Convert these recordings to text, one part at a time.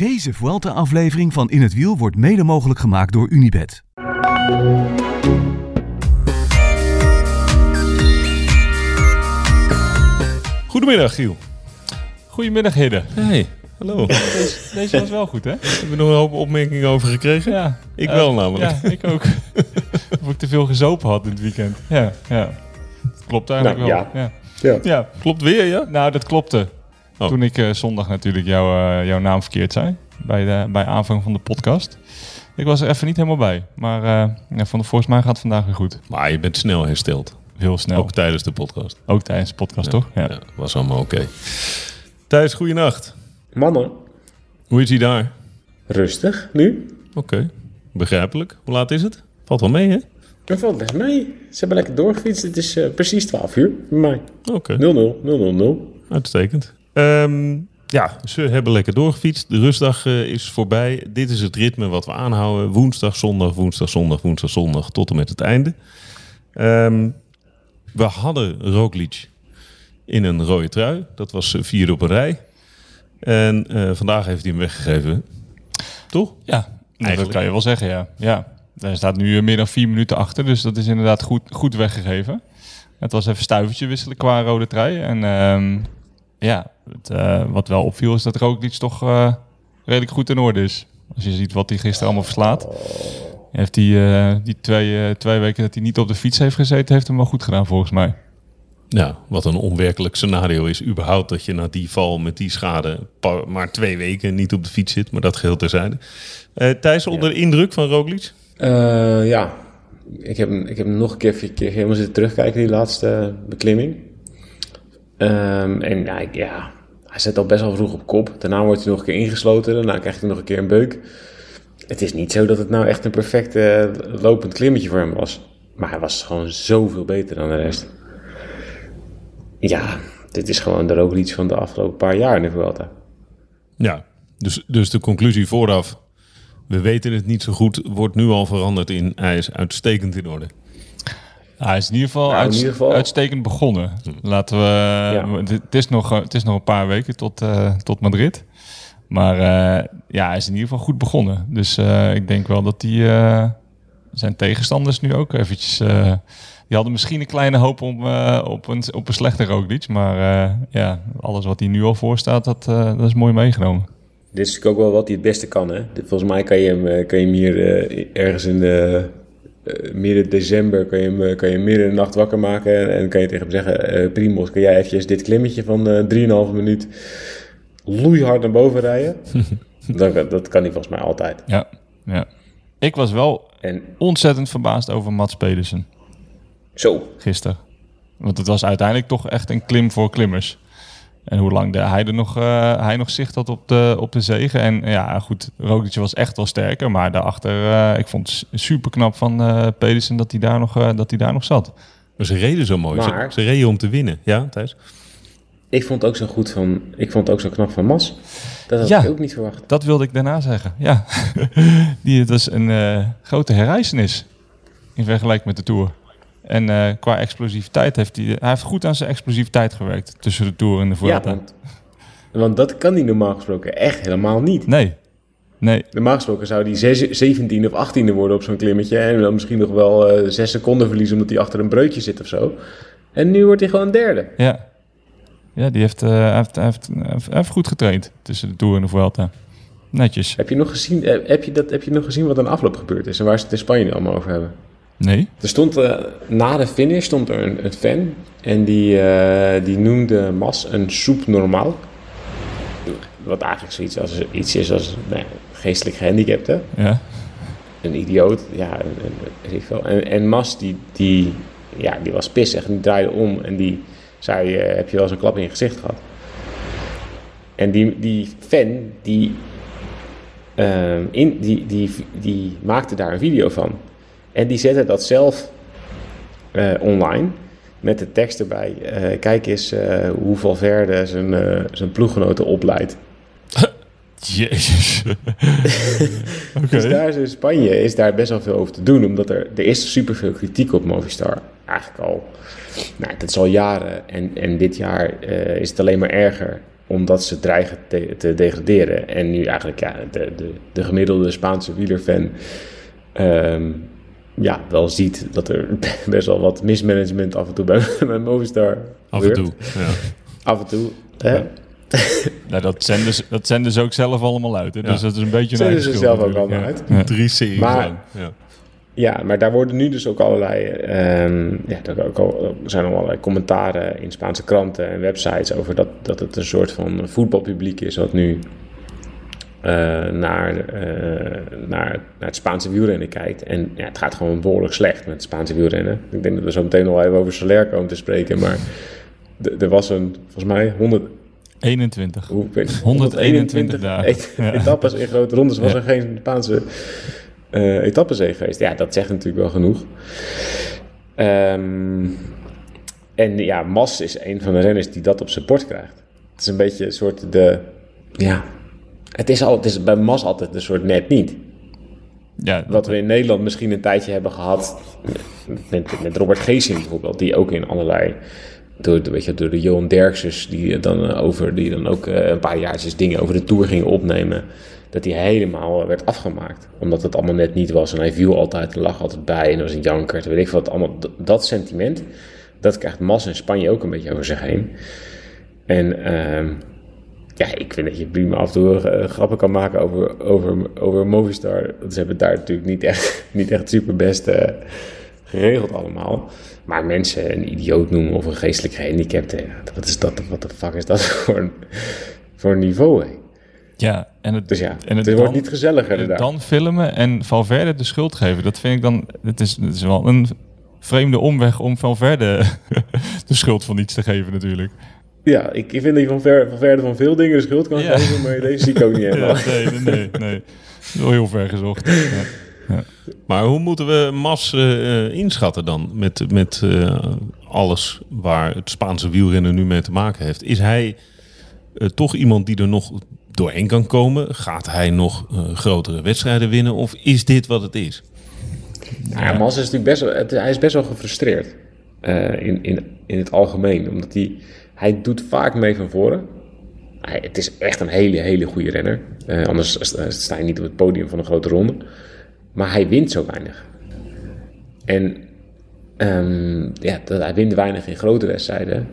Deze Vuelta-aflevering van In het Wiel wordt mede mogelijk gemaakt door Unibed. Goedemiddag, Giel. Goedemiddag, Hidde. Hey, hallo. Deze, deze was wel goed, hè? Hebben we nog een hoop opmerkingen over gekregen? Ja. Ik wel namelijk. Ja, ik ook. of ik te veel gezopen had in het weekend. Ja, ja. Klopt eigenlijk Nou, wel. ja. Ja. Ja. ja. Klopt weer, ja? Nou, dat klopte. Oh. Toen ik eh, zondag natuurlijk jou, eh, jouw naam verkeerd zei. Bij, de, bij aanvang van de podcast. Ik was er even niet helemaal bij. Maar eh, ja, van, volgens mij gaat het vandaag weer goed. Maar je bent snel hersteld. Heel snel. Ook Ook, tijdens de podcast. tijdens de podcast, toch? Ja. Ja, was allemaal oké. Thijs, goeienacht. Mannen, Hoe is hij daar? rustig nu. Oké, begrijpelijk. Hoe laat is het? Valt wel mee, hè? Dat valt best mee. Ze hebben lekker doorgefietst. Het is precies 12 uur bij mij. 0-0, Oké, 0-0-0. uitstekend. Ehm, ja, ze hebben lekker doorgefietst. De rustdag eh, is voorbij. Dit is het ritme wat we aanhouden. Woensdag, zondag, woensdag, zondag, woensdag, zondag tot en met het einde. Ehm, we hadden Roglic in een rode trui. Dat was eh, vierde op een rij. En eh, vandaag heeft hij hem weggegeven. Toch? Ja, nou, dat Eigenlijk. kan je wel zeggen, ja. ja. Hij staat nu meer dan vier minuten achter, dus dat is inderdaad goed, goed weggegeven. Het was even stuivertje wisselen qua rode trui. En ehm, ja, het, eh, wat wel opviel is dat Roglic toch eh, redelijk goed in orde is. Als je ziet wat hij gisteren allemaal verslaat. Heeft hij eh, die twee, eh, twee weken dat hij niet op de fiets heeft gezeten, heeft hem wel goed gedaan volgens mij. Ja, wat een onwerkelijk scenario is überhaupt dat je na die val met die schade maar twee weken niet op de fiets zit. Maar dat geheel terzijde. Eh Thijs, onder de indruk van Roglic? Eh, ja, ik heb, hem- ik heb hem nog een keer, een keer helemaal zitten terugkijken, die laatste beklimming. Ehm, en ja, hij zit al best wel vroeg op kop. Daarna wordt hij nog een keer ingesloten. Daarna krijgt hij nog een keer een beuk. Het is niet zo dat het nou echt een perfect eh, lopend klimmetje voor hem was. Maar hij was gewoon zoveel beter dan de rest. Ja, dit is gewoon de Roglic van de afgelopen paar jaar in. Ja, dus, dus de conclusie vooraf. We weten het niet zo goed, wordt nu al veranderd in hij is uitstekend in orde. Hij is in ieder geval, Nou, in uits- ieder geval- uitstekend begonnen. Laten we. Het, het is nog, het is nog een paar weken tot, eh, tot Madrid. Maar eh, ja, hij is in ieder geval goed begonnen. Dus eh, ik denk wel dat die, zijn tegenstanders nu ook eventjes... die hadden misschien een kleine hoop om, op, een, op een slechte Roglic. Maar ja, alles wat hij nu al voor staat, dat, dat is mooi meegenomen. Dit is natuurlijk ook wel wat hij het beste kan. Hè? Volgens mij kan je hem, kan je hem hier ergens in de midden december kan je hem, eh, kan je hem midden in de nacht wakker maken. En, en kan je tegen hem zeggen: eh Primos, kan jij eventjes dit klimmetje van eh 3,5 minuut loeihard naar boven rijden? dat, dat kan hij volgens mij altijd. Ja, ja. Ik was wel En ontzettend verbaasd over Mats Pedersen. zo, gisteren. Want het was uiteindelijk toch echt een klim voor klimmers. En hoe lang de, hij er nog, eh, hij nog zicht had op de, op de zegen. En ja, goed, Roglic was echt wel sterker. Maar daarachter, eh ik vond het super knap van eh Pedersen dat hij daar nog, eh, dat hij daar nog zat. Maar ze reden zo mooi. Ze, Maar- ze reden om te winnen. Ja, Thijs? ik vond het ook zo goed van, ik vond het ook zo knap van Mas. Dat had Ja. ik ook niet verwacht. Dat wilde ik daarna zeggen. Ja, die, het was een eh, grote herreizenis in vergelijking met de Tour. En eh, qua explosiviteit heeft hij, hij heeft goed aan zijn explosiviteit gewerkt tussen de Tour en de Ja, Vuelta. want, want dat kan hij normaal gesproken echt helemaal niet. Nee, nee, Normaal gesproken zou die zes- 17 of 18e worden op zo'n klimmetje. En dan misschien nog wel eh 6 seconden verliezen omdat hij achter een breukje zit of zo. En nu wordt hij gewoon derde. Ja. Ja, die heeft, eh, hij heeft, hij heeft, hij heeft, hij goed getraind tussen de Tour en de Vuelta. Netjes. Heb je nog gezien, heb je dat, heb je nog gezien wat aan de afloop gebeurd is? En waar ze het in Spanje allemaal over hebben? Nee? Er stond, eh, na de finish stond er een, een fan. En die, eh, die noemde Mas een soep normaal. Wat eigenlijk zoiets als, iets is als nou, ja, geestelijk gehandicapte. Ja. een idioot. Ja, een, een- weet ik veel. En, en Mas, die, die, ja, die was pissig en die draaide om en die zei, eh, heb je wel eens een klap in je gezicht gehad? En die, die fan, die, ehm, in, die, die, die maakte daar een video van. En die zette dat zelf eh, online met de tekst erbij. eh, kijk eens eh, hoe Valverde zijn, zijn ploeggenoten opleidt. Jezus. Oké. Dus daar is in Spanje is daar best wel veel over te doen, omdat er, er is superveel kritiek op Movistar. Eigenlijk al, nou, dat is al jaren. En, en dit jaar is het alleen maar erger. omdat ze dreigen te, te degraderen. En nu eigenlijk ja, de, de, de gemiddelde Spaanse wielerfan ehm, ja, wel ziet dat er best wel wat mismanagement af en toe bij, bij Movistar Af en toe. Ja. Af en toe. Hè? Nou, dat, zenden ze, dat zenden ze ook zelf allemaal uit. Hè? Ja. Dus dat is een beetje een Zenden eigen ze zelf ook allemaal ja. uit. Ja. Drie series Maar- lang. Ja. Ja, maar daar worden nu dus ook allerlei. ehm, ja, er ook al- zijn al allerlei commentaren in Spaanse kranten en websites over dat, dat het een soort van voetbalpubliek is wat nu eh, naar, eh, naar, naar het Spaanse wielrennen kijkt. En ja, het gaat gewoon behoorlijk slecht met het Spaanse wielrennen. Ik denk dat we zo meteen nog even over Soler komen te spreken. Maar er was een, volgens mij, 100, 21. hoe, ik weet- 121 dagen. Ja. etappes in grote rondes. Was Ja. er geen Spaanse geweest. Ja, dat zegt natuurlijk wel genoeg. Ehm, en ja, Mas is een van de renners die dat op zijn bord krijgt. Het is een beetje een soort de... Ja, het is, al, het is bij Mas altijd een soort net niet. Ja, Wat we in Nederland misschien een tijdje hebben gehad met, met Robert Geesing bijvoorbeeld, die ook in allerlei door, de- weet je, door de Johan Derkses, die dan eh, over die dan ook eh, een paar jaartjes dingen over de tour ging opnemen, dat hij helemaal eh, werd afgemaakt, omdat het allemaal net niet was en hij viel altijd, er lag altijd bij en er was een janker, weet ik wat allemaal. Dat sentiment, dat krijgt Mas in Spanje ook een beetje over zich heen. En ehm, ja, ik vind dat je prima af en toe eh, grappen kan maken over, over, over Movistar. Ze hebben het daar natuurlijk niet echt, niet echt super best eh, geregeld allemaal. Maar mensen een idioot noemen of een geestelijk gehandicapte, wat is dat? Wat de fuck is dat voor een, voor een niveau? hè? ja, en het, Dus ja, en het, het wordt dan- niet gezelliger het daar. dan filmen en Valverde de schuld geven. Dat vind ik dan... Het is, het is wel een vreemde omweg om Valverde de schuld van iets te geven natuurlijk. Ja, ik, ik vind dat je van, ver, van verder van veel dingen de schuld kan Ja. geven, maar deze zie ik ook niet helemaal. Ja, nee, nee, nee, heel ver gezocht. Ja. Maar hoe moeten we Mas eh, eh, inschatten dan met, met eh, alles waar het Spaanse wielrennen nu mee te maken heeft? Is hij toch iemand die er nog doorheen kan komen? Gaat hij nog eh, grotere wedstrijden winnen? Of is dit wat het is? Nou Ja, Mas is natuurlijk best wel, het- hij is best wel gefrustreerd eh, in, in, in het algemeen. Omdat hij, hij doet vaak mee van voren. Hij, het is echt een hele, hele goede renner. Eh, anders sta- je niet op het podium van een grote ronde. Maar hij wint zo weinig. En ehm, ja, hij wint weinig in grote wedstrijden.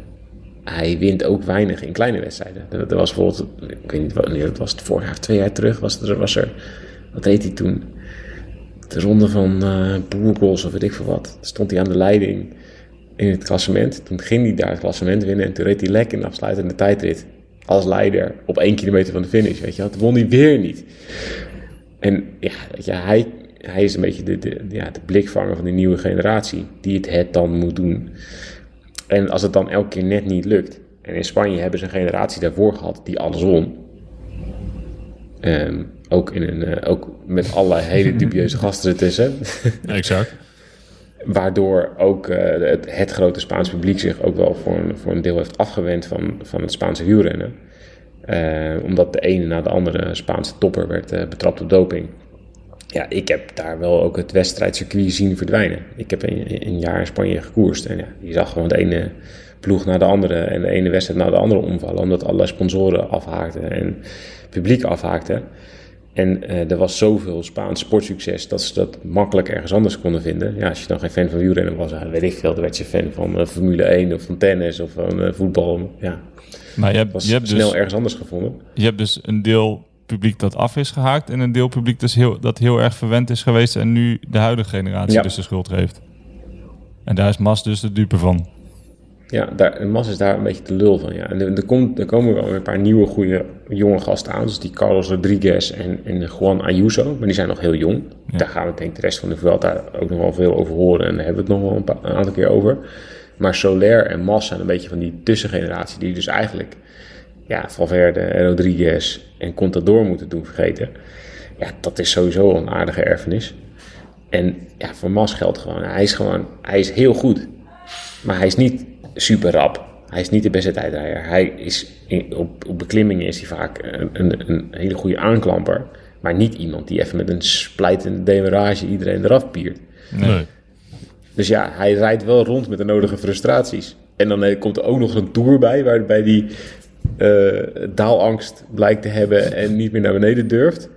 Hij wint ook weinig in kleine wedstrijden. Er, was bijvoorbeeld, ik weet niet wanneer het was, het vorig twee jaar terug, was er, was er wat deed hij toen? de ronde van Burgos of weet ik veel wat. Stond hij aan de leiding in het klassement. Toen ging hij daar het klassement winnen en toen reed hij lekker in de afsluitende tijdrit als leider op één kilometer van de finish. Weet je, wel. toen won hij weer niet. En ja, weet je, hij, hij is een beetje de, de, ja, de blikvanger van die nieuwe generatie die het, het dan moet doen. En als het dan elke keer net niet lukt. En in Spanje hebben ze een generatie daarvoor gehad die alles won. Ehm, ook, in een, eh, ook met allerlei hele dubieuze gasten ertussen. Exact. Waardoor ook eh, het, het grote Spaans publiek zich ook wel voor een, voor een deel heeft afgewend van, van het Spaanse wielrennen. Eh, omdat de ene na de andere Spaanse topper werd eh, betrapt op doping. Ja, ik heb daar wel ook het wedstrijdcircuit zien verdwijnen. Ik heb een, een jaar in Spanje gekoerst. En ja, je zag gewoon de ene ploeg naar de andere en de ene wedstrijd naar de andere omvallen. Omdat allerlei sponsoren afhaakten en publiek afhaakten. En eh, er was zoveel Spaans sportsucces dat ze dat makkelijk ergens anders konden vinden. Ja, als je dan geen fan van wielrennen was, ja, weet ik veel, dan werd je fan van eh, Formule 1 of van tennis of van eh, voetbal. Ja, Maar je hebt, was je, hebt snel dus, ergens anders gevonden. je hebt dus een deel publiek dat af is gehaakt... en een deel publiek dus heel, dat heel erg verwend is geweest... en nu de huidige generatie Ja. dus de schuld geeft. En daar is Mas dus de dupe van. Ja, daar, Mas is daar een beetje de lul van. Ja. En er, er, komt, er komen wel een paar nieuwe goede jonge gasten aan. Dus die Carlos Rodriguez en, en Juan Ayuso. Maar die zijn nog heel jong. Daar gaan we denk ik de rest van de Vuelta ook nog wel veel over horen. En daar hebben we het nog wel een, paar- een aantal keer over. Maar Soler en Mas zijn een beetje van die tussengeneratie. Die dus eigenlijk ja, Valverde en Rodriguez en Contador moeten doen vergeten. Ja, dat is sowieso een aardige erfenis. En ja, voor Mas geldt gewoon. Hij is gewoon, hij is heel goed. Maar hij is niet super rap. Hij is niet de beste tijdrijder. Hij is in- op, op beklimmingen is hij vaak een, een, een hele goede aanklamper. Maar niet iemand die even met een splijtende demarage iedereen eraf piert. Nee. Dus ja, hij rijdt wel rond met de nodige frustraties. En dan eh, komt er ook nog een tour bij, waarbij die eh, daalangst blijkt te hebben en niet meer naar beneden durft.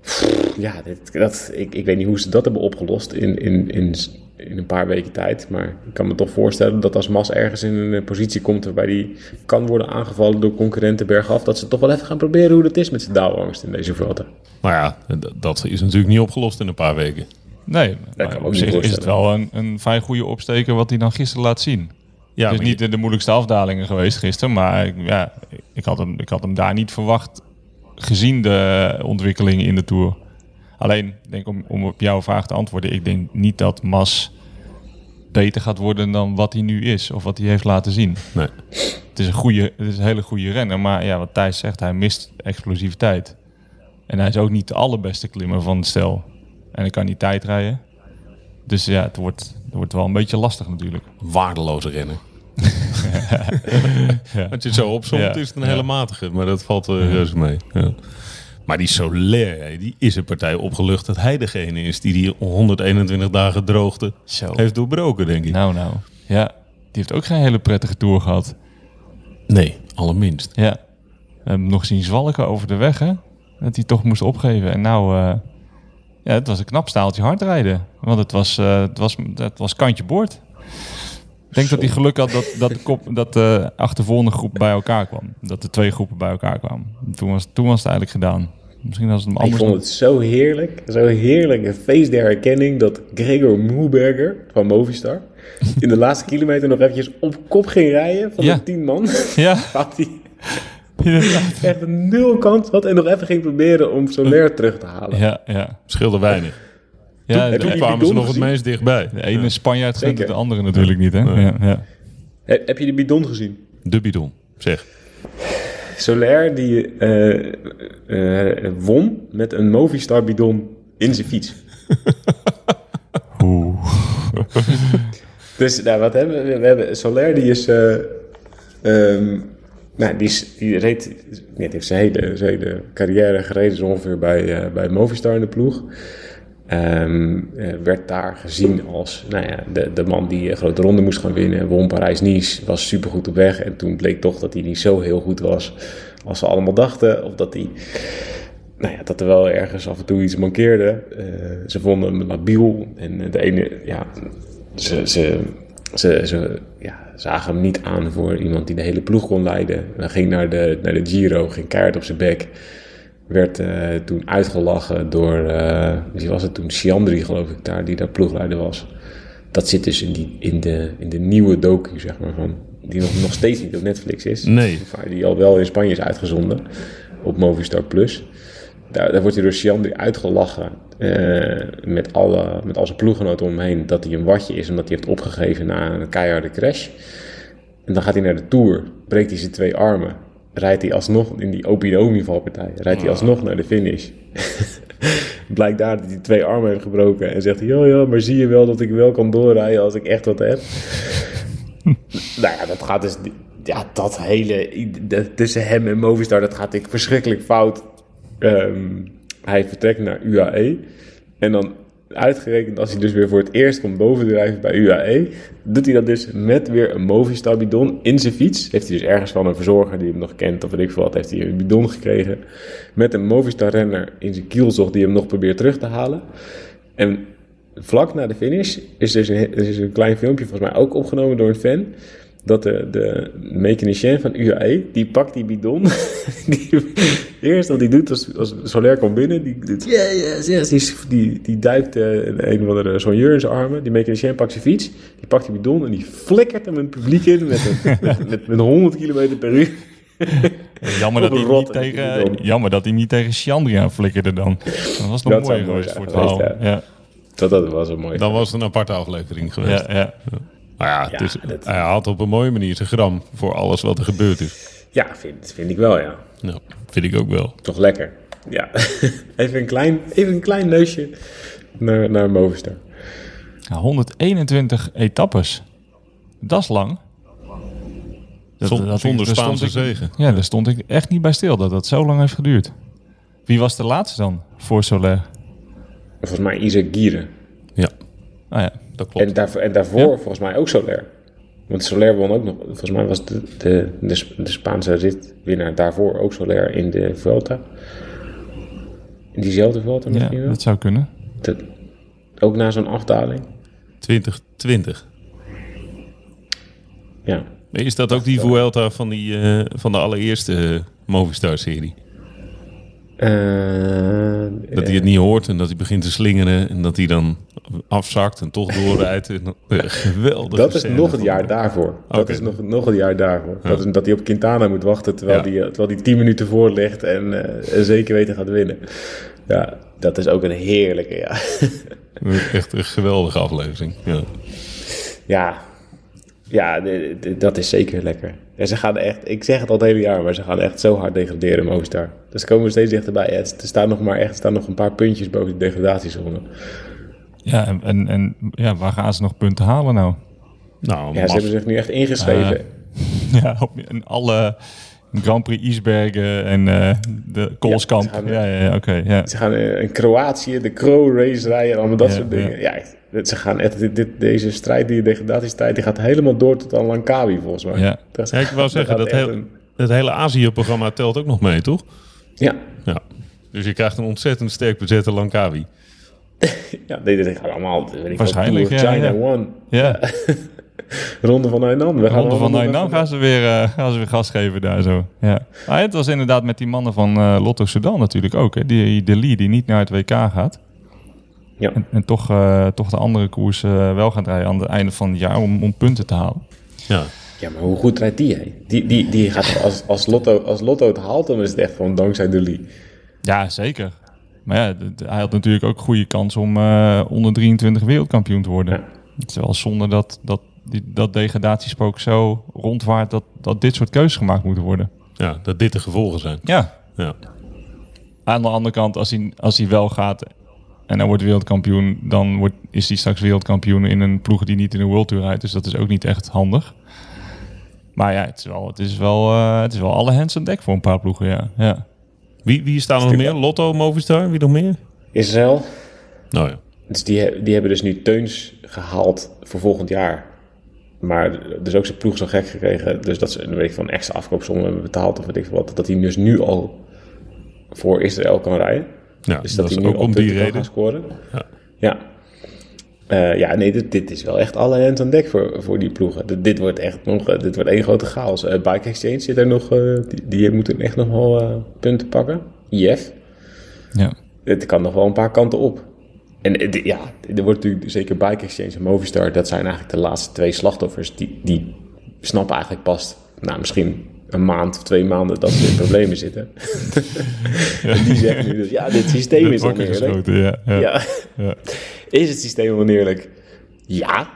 Pff, Ja, dit, dat, ik, ik weet niet hoe ze dat hebben opgelost in, in, in, in een paar weken tijd. Maar ik kan me toch voorstellen dat als Mas ergens in een positie komt waarbij hij kan worden aangevallen door concurrenten bergaf, dat ze toch wel even gaan proberen hoe dat is met zijn daalangst in deze vlotten. Maar ja, d- dat is natuurlijk niet opgelost in een paar weken. Nee, kan ook op zich is het wel een, een vrij goede opsteker wat hij dan gisteren laat zien. Ja, het is niet de, de moeilijkste afdalingen geweest gisteren, maar ik- ja, ik, had hem, ik had hem daar niet verwacht gezien de ontwikkelingen in de Tour. Alleen, denk om, om op jouw vraag te antwoorden, ik denk niet dat Mas beter gaat worden dan wat hij nu is of wat hij heeft laten zien. Nee. Het is een, goede, het is een hele goede renner, maar ja, wat Thijs zegt, hij mist explosiviteit. En hij is ook niet de allerbeste klimmer van het stel. En hij kan niet tijd rijden. Dus ja, het wordt, het wordt wel een beetje lastig natuurlijk. waardeloze rennen. Ja. Als je het zo opzomt, Ja, is het een ja. hele matige. Maar dat valt uh, reuze mee. Ja. Maar die hè, die is een partij opgelucht dat hij degene is die die 121 dagen droogte Zo. heeft doorbroken, denk ik. Nou, nou. Ja, die heeft ook geen hele prettige tour gehad. Nee, allerminst. Ja. We hebben hem nog zien zwalken over de weg, hè? Dat hij toch moest opgeven. En nou, eh, ja, het was een knap staaltje hard rijden. Want het was, eh, het was, het was kantje boord. Ik denk dat hij geluk had dat, dat, de, kop, dat de achtervolgende groep bij elkaar kwam. Dat de twee groepen bij elkaar kwamen. Toen was, toen was het eigenlijk gedaan. Misschien was het hem Ik vond het zo heerlijk, zo heerlijk, een feest der herkenning dat Gregor Moelberger van Movistar in de laatste kilometer nog eventjes op kop ging rijden van Ja. de tien man. Ja, Had hij inderdaad. echt een nul kans had en nog even ging proberen om Soler terug te halen. Ja, ja. Scheelde weinig. ja Toen kwamen ze nog het meest dichtbij. de ene Spanjaard het Zeker. de andere natuurlijk niet, hè? Ja, ja. He- Heb je de bidon gezien? De bidon, zeg. Soler die eh, eh, won met een Movistar bidon in zijn fiets. Oeh. Dus nou, wat hebben we? We hebben Soler, die is. eh, ehm, nou, die, is, die reed. Die heeft zijn hele, zijn hele carrière gereden, zo ongeveer bij, bij Movistar in de ploeg. Ehm, eh, werd daar gezien als nou ja, de, de man die een grote ronde moest gaan winnen. Won Parijs-Nice, was supergoed op weg. En toen bleek toch dat hij niet zo heel goed was als ze allemaal dachten. Of dat hij nou ja, dat er wel ergens af en toe iets mankeerde. Eh, ze vonden hem labiel. En de ene, ja, ze, ze, ze, ze ja, zagen hem niet aan voor iemand die de hele ploeg kon leiden. Hij ging naar de, naar de Giro, ging keihard op zijn bek. Werd eh, toen uitgelachen door, eh, wie was het toen? Chiandri geloof ik daar, die daar ploegleider was. Dat zit dus in, die, in, de, in de nieuwe docu, zeg maar, van, die nog, nog steeds niet op Netflix is. Nee. Die al wel in Spanje is uitgezonden op Movistar Plus. Daar, daar wordt hij door Chiandri uitgelachen eh, met, alle, met al zijn ploeggenoten om hem heen dat hij een watje is omdat hij heeft opgegeven na een keiharde crash. En dan gaat hij naar de Tour, breekt hij zijn twee armen, rijdt hij alsnog in die Opinomi-valpartij, rijdt hij alsnog naar de finish. Blijkt daar dat hij twee armen heeft gebroken en zegt hij, ja ja, maar zie je wel dat ik wel kan doorrijden als ik echt wat heb. nou ja, dat gaat dus, ja, dat hele, tussen hem en Movistar, dat gaat ik verschrikkelijk fout. Ehm, hij vertrekt naar UAE. En dan uitgerekend als hij dus weer voor het eerst komt bovendrijven bij UAE, doet hij dat dus met weer een Movistar bidon in zijn fiets. Heeft hij dus ergens van een verzorger die hem nog kent of weet ik veel wat, heeft hij een bidon gekregen. Met een Movistar renner in zijn kielzog die hem nog probeert terug te halen. En vlak na de finish is dus een, er is een klein filmpje volgens mij ook opgenomen door een fan. Dat de, de mechanicien van UAE, die pakt die bidon. die, eerst wat hij doet als, als Soler komt binnen, die doet ja, ja, yes, die, die, die duikt eh, een of andere soigneur in zijn armen. Die mechanicien pakt zijn fiets, die pakt die bidon en die flikkert hem het publiek in met, een, met, met, met 100 km per uur. Jammer dat, een hij niet tegen, jammer dat hij niet tegen Chandri aan flikkerde dan. Dat was nog Dat mooi geweest voor het verhaal. Ja, Dat, dat was een mooi. Dan was het een aparte aflevering geweest. ja, ja. Maar ja, dat- hij had op een mooie manier zijn gram voor alles wat er gebeurd is. Ja, vind, vind ik wel, ja. Nou, vind ik ook wel. Toch lekker. Ja, even een klein, even een klein neusje naar, naar Movistar. Ja, 121 etappes. Dat is lang. Dat- Zon- dat- zonder Spaanse ik- zegen. Ja, daar stond ik echt niet bij stil dat dat zo lang heeft geduurd. Wie was de laatste dan voor Soler? Volgens mij Isaac Gieren. Ja, Ah ja, dat klopt. En, daarvoor, en daarvoor volgens mij ook Soler. Want Soler won ook nog, volgens mij was de, de, de, de Spaanse ritwinnaar daarvoor ook Soler in de Vuelta. In diezelfde Vuelta Ja, misschien wel. dat zou kunnen. Dat- ook na zo'n afdaling. 2020. Ja. Is dat ook die Vuelta van, die, eh, van de allereerste eh, Movistar-serie? Eh, Dat hij het niet hoort en dat hij begint te slingeren en dat hij dan afzakt en toch doorrijdt. Geweldig. dat is nog het jaar daarvoor. Dat is nog, nog het jaar daarvoor. Dat, is, dat hij op Quintana moet wachten terwijl hij eh, terwijl die 10 minuten voor ligt en en zeker weten gaat winnen. Ja, dat is ook een heerlijke, ja. Echt een geweldige aflevering. Ja. Ja, ja dat is zeker lekker. En ze gaan echt, ik zeg het al het hele jaar, maar ze gaan echt zo hard degraderen, Movistar. Dus ze komen steeds dichterbij. Ja, het- er staan nog maar echt er staan nog een paar puntjes boven de degradatiezone. Ja, en, en, en ja, waar gaan ze nog punten halen nou? Nou, Ja, maf. ze hebben zich nu echt ingeschreven. Ja, op in alle Grand Prix Isbergen en eh, de Koolskamp. Ja, ze gaan- Ja, ja, ja, oké. ja. Ze gaan eh, in Kroatië de Crow Race rijden en allemaal dat Ja, soort dingen. Ja, echt, ze gaan echt, dit, dit- deze strijd, die degradatiestrijd, die gaat helemaal door tot aan Langkawi volgens mij. Ja. Dat Ja, ik wou zeggen, dat, echt heel, een- dat hele Azië-programma telt ook nog mee, toch? Ja, Ja. Dus je krijgt een ontzettend sterk bezette Langkawi. ja nee, dit gaat allemaal, weet Waarschijnlijk, China ja. One, ja. Ronde van Hainan. We gaan Ronde van Hainan gaan ze weer, eh, gaan ze weer gas geven daar zo. Ja. Ah, het was inderdaad met die mannen van eh, Lotto Sudan natuurlijk ook. Hè. Die, de Lee die niet naar het WK gaat. Ja. En, en toch, eh, toch de andere koers eh, wel gaat rijden aan het einde van het jaar om, om punten te halen. Ja. ja, maar hoe goed rijdt die, hè? Die, die, die gaat als, als, Lotto, als Lotto het haalt, dan is het echt gewoon dankzij de Lee. Ja, zeker. Maar ja, hij had natuurlijk ook goede kans om eh, onder 23 wereldkampioen te worden. Ja. Het is wel zonde dat, dat, die, dat degradatiespook zo rondwaart dat, dat dit soort keuzes gemaakt moeten worden. ja, dat dit de gevolgen zijn. Ja. Ja. Aan de andere kant, als hij, als hij wel gaat en hij wordt wereldkampioen, dan wordt, is hij straks wereldkampioen in een ploeg die niet in de World Tour rijdt. Dus dat is ook niet echt handig. Maar ja, het is wel, het is wel, eh, het is wel alle hands aan dek voor een paar ploegen, ja. ja. Wie, wie staan er nog meer? Lotto, Movistar, wie nog meer? Israël, Nou ja. Dus die, die hebben dus nu Teuns gehaald voor volgend jaar. Maar dus ook zijn ploeg zo gek gekregen. Dus dat ze een week van extra afkoopsommen hebben betaald of weet ik wat. Dat hij dus nu al voor Israël kan rijden. Ja Dus dat, dat, is hij nu ook om die kan reden. scoren. Ja. Ja. Eh, ja, nee, dit, dit is wel echt alle hands aan dek voor, voor die ploegen. Dit, dit wordt echt nog, eh, dit wordt één grote chaos. Eh, Bike Exchange zit er nog, die, die moeten echt nog wel punten pakken. IF. ja. Het kan nog wel een paar kanten op. En ja, er wordt natuurlijk zeker Bike Exchange en Movistar, dat zijn eigenlijk de laatste twee slachtoffers. Die, die snappen eigenlijk pas, nou misschien een maand of twee maanden dat ze in problemen zitten. en die zeggen nu dus, ja, dit systeem is oneerlijk. ja. Ja. Ja. Is het systeem oneerlijk? Ja.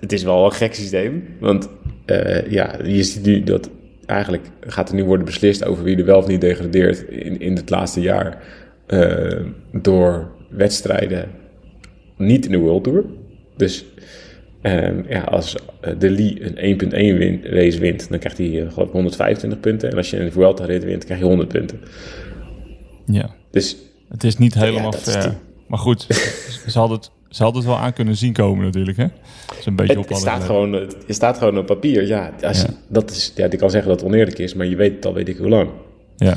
Het is wel een gek systeem. Want eh, ja, je ziet nu dat eigenlijk gaat er nu worden beslist over wie er wel of niet degradeert in, in het laatste jaar. eh, door wedstrijden niet in de World Tour. Dus ehm, ja, als eh, de Lee een 1.1 win, race wint, dan krijgt hij eh, geloof ik 125 punten. En als je een Vuelta rit wint, krijg je 100 punten. ja. Dus Het is niet helemaal is fair. Maar goed, ze hadden, het, ze hadden het wel aan kunnen zien komen natuurlijk, hè? Dat is een beetje Het, op het, alle staat gewoon, het, het staat gewoon op papier. Ja, als Ja. dat is, ja, die kan zeggen dat het oneerlijk is, maar je weet het al weet ik hoe lang. Ja.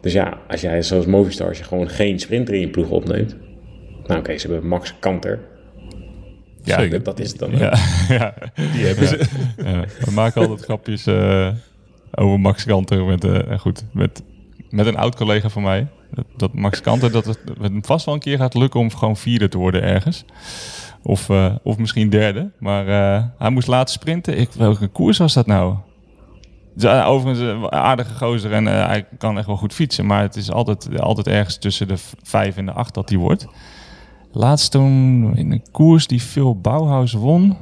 Dus ja, als jij zoals Movistar, als je gewoon geen sprinter in je ploeg opneemt. Nou oké, ze hebben Max Kanter. Ja, Zeker. Dat, is het dan. Ja, ja. Die hebben ze. Ja, we maken altijd grapjes eh, over Max Kanter met, eh, goed, met, met een oud collega van mij. Dat, dat Max Kanter dat het vast wel een keer gaat lukken om gewoon vierde te worden ergens. Of, eh, of misschien derde. Maar hij moest laten sprinten. Ik, welke koers was dat nou? Eh, Overigens een aardige gozer en hij kan echt wel goed fietsen. Maar het is altijd, altijd ergens tussen de vijf en de acht dat hij wordt. Laatst toen in een koers die veel Bauhaus won.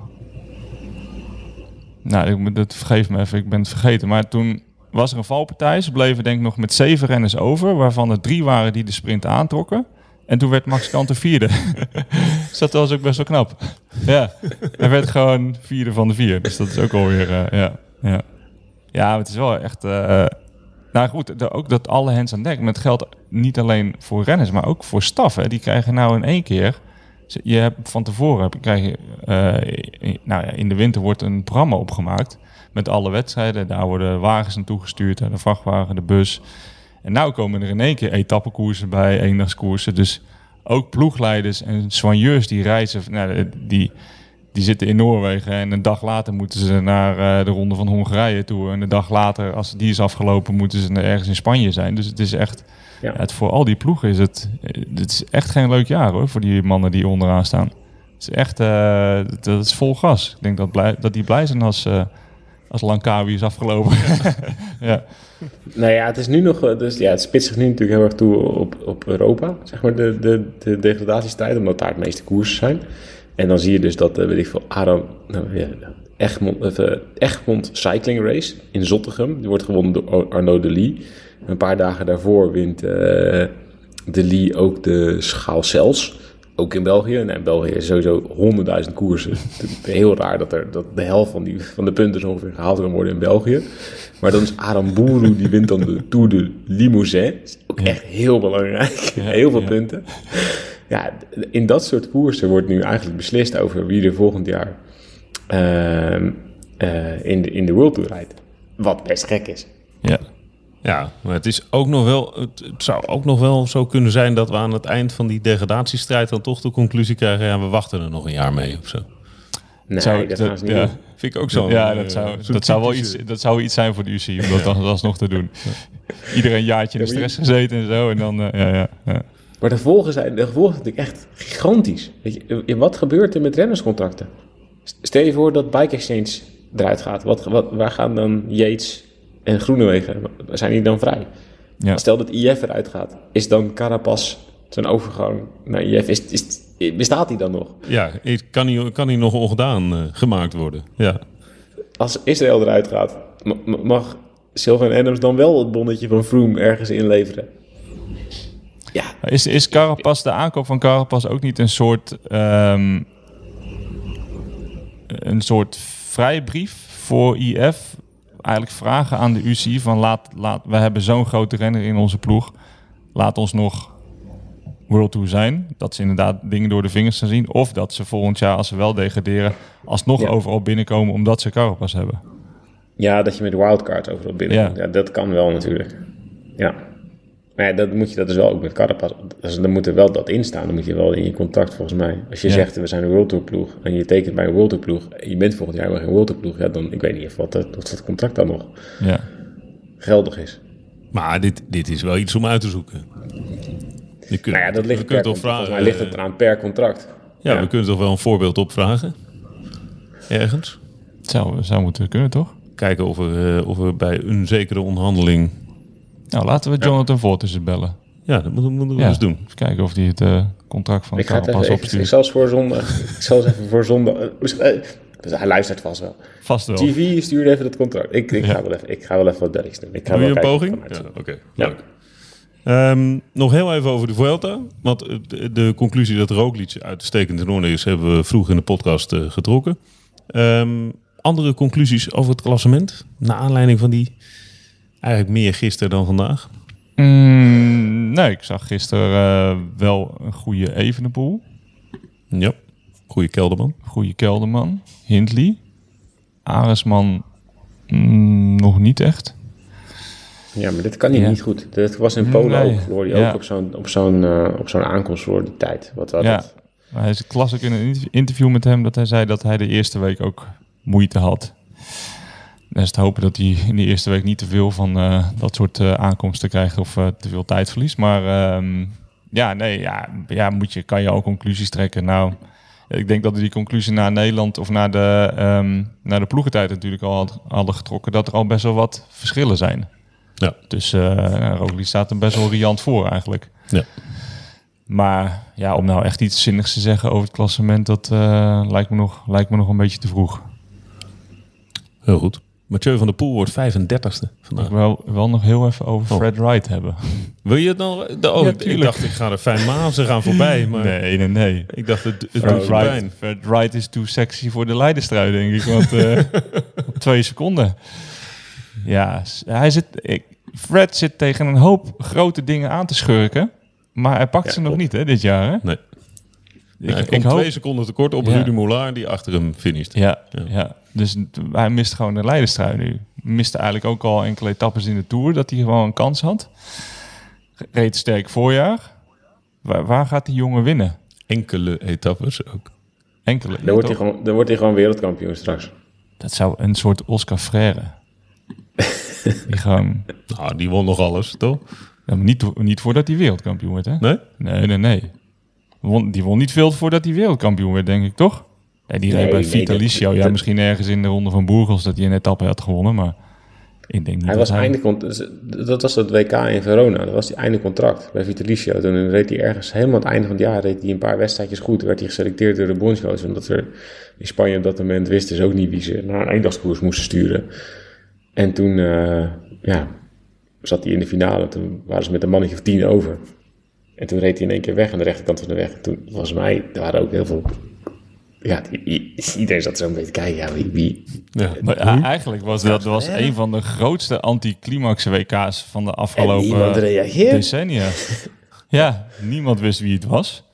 Nou, ik, dat vergeef me even, ik ben het vergeten. Maar toen was er een valpartij. Ze bleven denk ik nog met zeven renners over, waarvan er drie waren die de sprint aantrokken. En toen werd Max Kanter vierde. dus dat was ook best wel knap. Ja, hij werd gewoon vierde van de vier. Dus dat is ook alweer, eh ja, ja. Ja, het is wel echt... eh, nou goed, ook dat alle hands aan dek. Met geldt niet alleen voor renners, maar ook voor staf. Die krijgen nou in één keer Je hebt van tevoren krijg je, eh, nou ja, in de winter wordt een programma opgemaakt met alle wedstrijden. Daar worden wagens naartoe gestuurd, de vrachtwagen, de bus. En nou komen er in één keer etappekoersen bij, eendagskoersen. Dus ook ploegleiders en soigneurs die reizen, nou, die, die zitten in Noorwegen. En een dag later moeten ze naar eh, de Ronde van Hongarije toe. En een dag later, als die is afgelopen, moeten ze ergens in Spanje zijn. Dus het is echt, Ja. het, voor al die ploegen is het, het is echt geen leuk jaar hoor, voor die mannen die onderaan staan. Het is echt, eh, dat is vol gas. Ik denk dat, blij, dat die blij zijn als, eh als Langkawi is afgelopen. ja. Nou ja, het is nu nog, eh, dus ja, het spitst zich nu natuurlijk heel erg toe op, op Europa, zeg maar, de, de, de degradatiestrijd, omdat daar het meeste koersen zijn. En dan zie je dus dat, eh, weet ik veel, Aram, nou, ja, Egmond, eh, Egmond Cycling Race in Zottegem, die wordt gewonnen door Arnaud de Lee. Een paar dagen daarvoor wint eh, de Lee ook de Schaal Cels, ook in België. En in België is sowieso honderdduizend koersen. Heel raar dat, er, dat de helft van, die, van de punten zo ongeveer gehaald kan worden in België. Maar dan is Aramburu, die wint dan de Tour de Limousin. Dat is ook echt heel belangrijk. heel veel ja. punten. Ja, in dat soort koersen wordt nu eigenlijk beslist over wie er volgend jaar ehm, eh, in, de, in de World Tour rijdt. Wat best gek is. ja. Ja, maar het, is ook nog wel, het, het zou ook nog wel zo kunnen zijn dat we aan het eind van die degradatiestrijd dan toch de conclusie krijgen, ja, we wachten er nog een jaar mee of zo. Nee, Zou- dat dat- gaan ze niet ja. Vind ik ook zo. ja, dat zou, dat, zou wel iets, dat zou iets zijn voor de UCI om dat dan alsnog te doen. Iedereen een jaartje in de stress gezeten en zo. En dan, eh, ja, ja, ja. Maar de gevolgen zijn, de gevolgen zijn natuurlijk echt gigantisch. Weet je, eh, wat gebeurt er met rennerscontracten? Stel je voor dat Bike Exchange eruit gaat. Wat, wat, waar gaan dan Yates en Groenewegen? Zijn die dan vrij? Ja. Stel dat IF eruit gaat. Is dan Carapaz zijn overgang naar IF, is, is, bestaat die dan nog? Ja, kan die, kan die nog ongedaan eh, gemaakt worden? Ja. Als Israël eruit gaat, ma- ma- mag Sylvain Adams dan wel het bonnetje van Froome ergens inleveren? Ja, Is, is Carapaz, de aankoop van Carapaz ook niet een soort, ehm, een soort vrijbrief voor IF? Eigenlijk vragen aan de UCI van laat, laat, we hebben zo'n grote renner in onze ploeg. Laat ons nog World Tour zijn. Dat ze inderdaad dingen door de vingers gaan zien. Of dat ze volgend jaar, als ze wel degraderen, alsnog Ja. overal binnenkomen omdat ze Carapaz hebben. Ja, dat je met wildcards overal binnenkomt. Ja. Ja. dat kan wel natuurlijk. Ja. Maar ja, dat, moet je, dat is wel ook met Carapaz. Dus dan moet er wel dat in staan. Dan moet je wel in je contract volgens mij. Als je Ja. zegt, we zijn een World Tour ploeg. En je tekent bij een World Tour ploeg. En je bent volgend jaar weer geen World Tour ploeg. Ja, dan, ik weet niet of, wat, dat- of dat contract dan nog Ja. geldig is. Maar dit, dit is wel iets om uit te zoeken. Je kunt, Nou ja, dat ligt, we per, kunnen toch vragen. mij ligt het eraan per contract. ja, ja. we kunnen toch wel een voorbeeld opvragen. Ergens. Zou, zou moeten kunnen, toch? Kijken of er, eh, of er bij een zekere onderhandeling. Nou, laten we Jonathan Voortussen bellen. Ja, dat moeten, moeten we Ja. eens doen. Even kijken of hij het eh, contract van Ik ga het Carapaz even, ik, ik opstuurt. zal eens voor zondag. Ik zal eens even voor zondag. eh, eh, dus hij luistert vast wel. Vast wel. TV stuurde even dat contract. Ik, ik, Ja. ga wel even, ik ga wel even wat belletjes doen. Ik ga Doe je wel een kijken poging? het Ja, oké. Ja. leuk. Ehm, nog heel even over de Vuelta. Want de, de conclusie dat Roglic uitstekend in orde is... hebben we vroeg in de podcast getrokken. Ehm, andere conclusies over het klassement? Naar aanleiding van die... Eigenlijk meer gisteren dan vandaag. Mm, nee, ik zag gisteren eh, wel een goede Evenepoel. Ja. Goeie kelderman. Goede Kelderman. Hindley. Aresman mm, nog niet echt. Ja, maar dit kan hij Ja. niet goed. Dat was in Polen Nee, ook. Hij ja. ook op zo'n, op zo'n, eh, op zo'n aankomst voor die tijd. Wat was Ja. het? Maar hij is las ik in een interv- interview met hem dat hij zei dat hij de eerste week ook moeite had. Dan is het hopen dat hij in de eerste week niet te veel van eh, dat soort eh, aankomsten krijgt of eh, te veel tijd verliest. Maar ehm, ja, nee, ja, ja moet je, kan je al conclusies trekken. Nou, ik denk dat we die conclusie naar Nederland of naar de, ehm, naar de ploegentijd natuurlijk al had- hadden getrokken. Dat er al best wel wat verschillen zijn. Ja. Dus uh, Roglic staat er best wel riant voor eigenlijk. Ja. Maar ja, om nou echt iets zinnigs te zeggen over het klassement, dat lijkt, me nog, lijkt me nog een beetje te vroeg. Heel goed. Mathieu van der Poel wordt 35ste Ik vandaag. wil wel nog heel even over Oh. Fred Wright hebben. Wil je het nou... de- Oh, Ja, ik dacht ik ga er fijn maal, ze gaan voorbij. Maar Nee, nee, nee. ik dacht het, het Fred pijn. Wright, Fred Wright is too sexy voor de leiderstrui, denk ik. Want eh, op twee seconden. Ja, hij zit, ik, Fred zit tegen een hoop grote dingen aan te schurken. Maar hij pakt Ja, ze nog niet, hè, dit jaar. Hè? Nee. Ja, hij ik, komt hoop, twee seconden tekort op Ja. Rudy Moulaar die achter hem finisht. ja, Ja. ja. dus hij mist gewoon de leiderstrui nu. Miste eigenlijk ook al enkele etappes in de Tour dat hij gewoon een kans had. Reed sterk voorjaar. Waar, waar gaat die jongen winnen? Enkele etappes ook. Enkele. Dan wordt, hij gewoon, dan wordt hij gewoon wereldkampioen straks. Dat zou een soort Oscar Freire. die gewoon... Nou, die won nog alles, toch? Ja, maar niet, niet voordat hij wereldkampioen werd, hè? Nee? Nee, nee, nee. Won, die won niet veel voordat hij wereldkampioen werd, denk ik, toch? Nee, die reed bij nee, Vitalicio. dat- ja, dat- misschien ergens in de Ronde van Burgos dat hij een etappe had gewonnen, maar ik denk niet Hij dat was einde, dat was het WK in Verona. Dat was die einde contract bij Vitalicio. Toen reed hij ergens helemaal aan het einde van het jaar reed hij een paar wedstrijdjes goed. Werd hij geselecteerd door de bondscoach. Omdat er in Spanje op dat moment wisten ze ook niet wie ze naar een eendagskoers moesten sturen. En toen eh, ja, zat hij in de finale. Toen waren ze met een mannetje of tien over. En toen reed hij in één keer weg aan de rechterkant van de weg. En toen, volgens mij, er waren ook heel veel... Ja, iedereen zat zo een beetje te kijken. Ja, wie, wie, Ja. Maar eigenlijk was dat was een van de grootste anticlimax WK's van de En afgelopen niemand reageert. decennia. ja, niemand wist wie het was.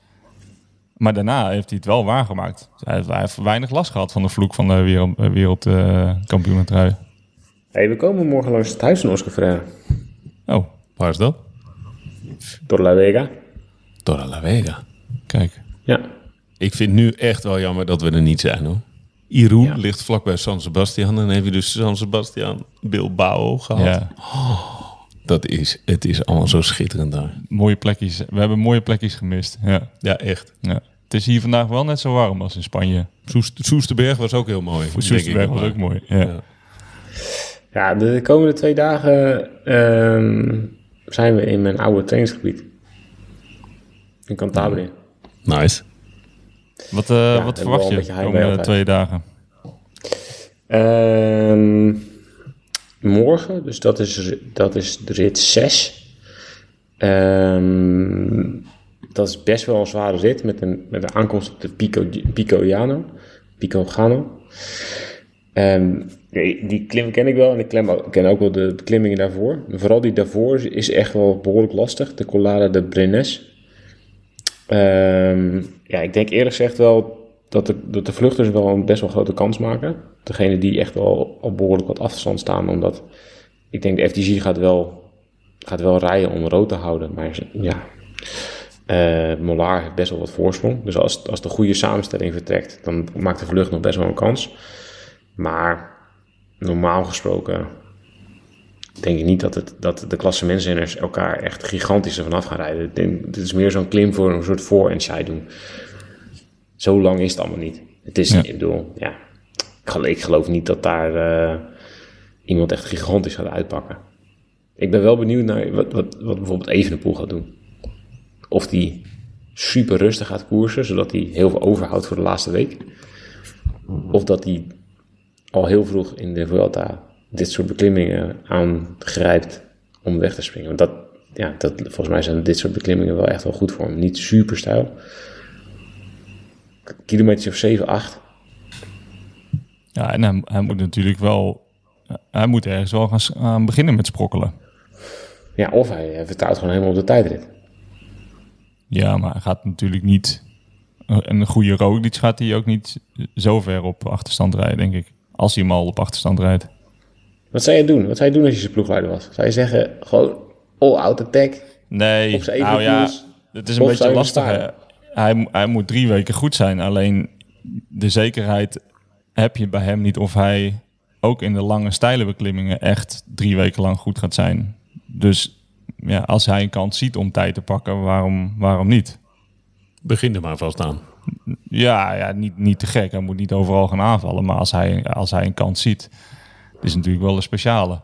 Maar daarna heeft hij het wel waargemaakt. Hij heeft, hij heeft weinig last gehad van de vloek van de wereld, eh, wereldkampioenentrui. Hey, we komen morgen langs het huis van Oscar Freire. oh, Waar is dat? Door La Vega. Torre la Vega. kijk. Ja. Ik vind nu echt wel jammer dat we er niet zijn, hoor. Irun Ja. ligt vlakbij San Sebastian. En dan heb je dus San Sebastian Bilbao gehad. Ja, Dat is, het is allemaal zo schitterend daar. mooie plekjes. We hebben mooie plekjes gemist. Ja, Ja, echt. ja. Het is hier vandaag wel net zo warm als in Spanje. Soest, Soesterberg was ook heel mooi. Soesterberg was ook mooi. Ja. Ja. Ja, de komende twee dagen ehm, zijn we in mijn oude trainingsgebied. In Cantabria. Nice. Wat, eh, Ja, wat verwacht je de komende twee dagen? Ehm, morgen, dus dat is, dat is de rit 6. Ehm, dat is best wel een zware rit met een, met een aankomst op de Pico, Pico Llano. Pico Gano. Ehm, die klim ken ik wel en ik ken ook wel de beklimmingen daarvoor. Vooral die daarvoor is- echt wel behoorlijk lastig. De Collada de Brenes. Ehm, ja, ik denk eerlijk gezegd wel dat de, dat de vluchters wel een best wel grote kans maken. Degene die echt wel op behoorlijk wat afstand staan. Omdat ik denk de FDG gaat wel, gaat wel rijden om rood te houden. Maar ja, eh Mollard heeft best wel wat voorsprong. Dus als, als de goede samenstelling vertrekt, dan maakt de vlucht nog best wel een kans. Maar normaal gesproken denk ik niet dat, het, dat de klassementsrenners elkaar echt gigantisch ervan af gaan rijden. Ik denk, dit is meer zo'n klim voor een soort voor- en zij-doen. Zo lang is het allemaal niet. Het is, Ja. ik bedoel, ja, ik geloof, ik geloof niet dat daar eh, iemand echt gigantisch gaat uitpakken. Ik ben wel benieuwd naar wat, wat, wat bijvoorbeeld Evenepoel gaat doen. Of die super rustig gaat koersen, zodat hij heel veel overhoudt voor de laatste week. Of dat hij al heel vroeg in de Vuelta dit soort beklimmingen aangrijpt om weg te springen. Want dat, ja, dat, volgens mij zijn dit soort beklimmingen wel echt wel goed voor hem. Niet super stijl. Kilometers of 7, 8. Ja, en hij, hij moet natuurlijk wel... Hij moet ergens wel gaan, beginnen met sprokkelen. Ja, of hij, hij vertrouwt gewoon helemaal op de tijdrit. Ja, maar hij gaat natuurlijk niet... Een goede Roglic gaat hij ook niet zo ver op achterstand rijden, denk ik. Als hij hem al op achterstand rijdt. Wat zou je doen? Wat zou je doen als je zijn ploegleider was? Zou je zeggen, gewoon all-out attack? Nee, nou ja, het is een beetje lastig. Hij, mo- hij moet drie weken goed zijn. Alleen de zekerheid heb je bij hem niet of hij ook in de lange steile beklimmingen echt drie weken lang goed gaat zijn. Dus ja, als hij een kans ziet om tijd te pakken, waarom, waarom niet? Begin er maar vast aan. Ja, ja niet, niet te gek. Hij moet niet overal gaan aanvallen. Maar als hij, als hij een kans ziet, is het natuurlijk wel een speciale.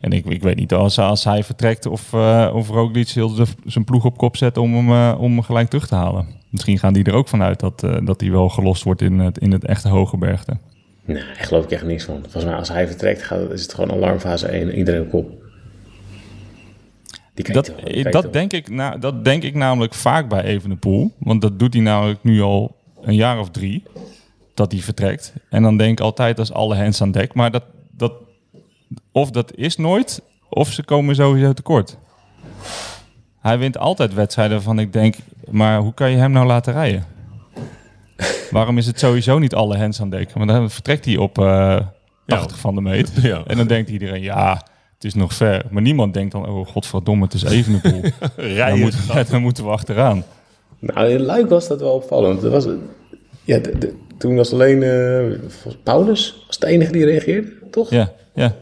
En ik, ik weet niet als, als hij vertrekt of, uh, of Roglic heel zijn ploeg op kop zet om hem, uh, om hem gelijk terug te halen. Misschien gaan die er ook vanuit dat, uh, dat hij wel gelost wordt in het, in het echte hoge bergte. Nee, daar geloof ik echt niks van. Volgens mij als hij vertrekt gaat, is het gewoon alarmfase 1. Iedereen op kop. Dat, dat, denk ik, na, dat denk ik namelijk vaak bij Evenepoel. Want dat doet hij namelijk nu al een jaar of drie. Dat hij vertrekt. En dan denk ik altijd als alle hens aan dek. Maar dat, dat, of dat is nooit, of ze komen sowieso tekort. Hij wint altijd wedstrijden van ik denk, maar hoe kan je hem nou laten rijden? Waarom is het sowieso niet alle hands aan dek? Want dan vertrekt hij op eh 80 van de meet. Ja. En dan denkt iedereen, ja, het is nog ver. Maar niemand denkt dan, oh godverdomme, het is even een boel. dan, Rijden. moeten, dan moeten we achteraan. Nou, in Luik was dat wel opvallend. Er was, ja, de- de- toen was alleen eh, Paulus was de enige die reageerde, toch? Ja, ja.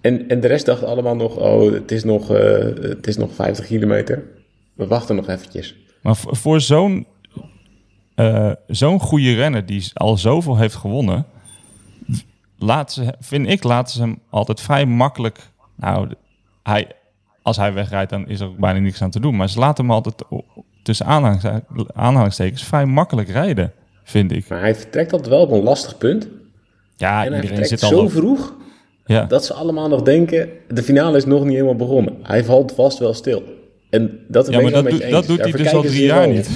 En, en de rest dacht allemaal nog, oh, het is nog, eh, het is nog 50 kilometer. We wachten nog eventjes. Maar voor, voor zo'n eh, zo'n goede renner die al zoveel heeft gewonnen, laten ze, vind ik, laten ze hem altijd vrij makkelijk. Nou, hij, als hij wegrijdt, dan is er ook bijna niks aan te doen. Maar ze laten hem altijd tussen aanhalings- aanhalingstekens vrij makkelijk rijden, vind ik. Maar hij vertrekt altijd wel op een lastig punt. Ja, en hij iedereen vertrekt zit al zo op- vroeg Ja. dat ze allemaal nog denken, de finale is nog niet helemaal begonnen. Hij valt vast wel stil. En dat Ja, maar dat, doet- dat doet hij dus al drie jaar niet.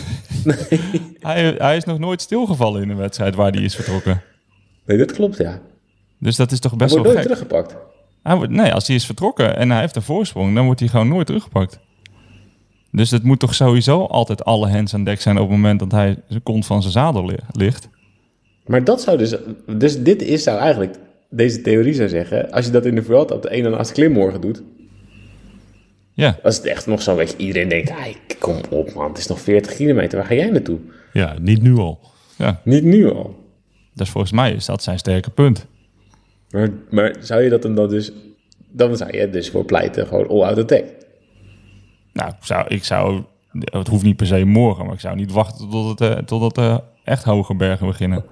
Hij, hij is nog nooit stilgevallen in een wedstrijd waar hij is vertrokken. Nee, dat klopt, ja. Dus dat is toch Hij best wordt wel nooit gek. teruggepakt. Hij wordt, nee, als hij is vertrokken en hij heeft een voorsprong, dan wordt hij gewoon nooit teruggepakt. Dus het moet toch sowieso altijd alle hands aan dek zijn op het moment dat hij zijn kont van zijn zadel li- ligt. Maar dat zou dus... Dus dit is zou eigenlijk... Deze theorie zou zeggen... Als je dat in de Vuelta op de ene laatste klimmorgen doet... Ja, Als het echt nog zo weet je, iedereen denkt... "Ai, kom op man, het is nog 40 kilometer. Waar ga jij naartoe? Ja, niet nu al. ja. Niet nu al. Dus volgens mij is dat zijn sterke punt. Maar, maar zou je dat dan, dan dus... Dan zou je dus voor pleiten gewoon all-out attack. Nou, ik zou, ik zou, het hoeft niet per se morgen, maar ik zou niet wachten tot het, eh, totdat de echt hoge bergen beginnen.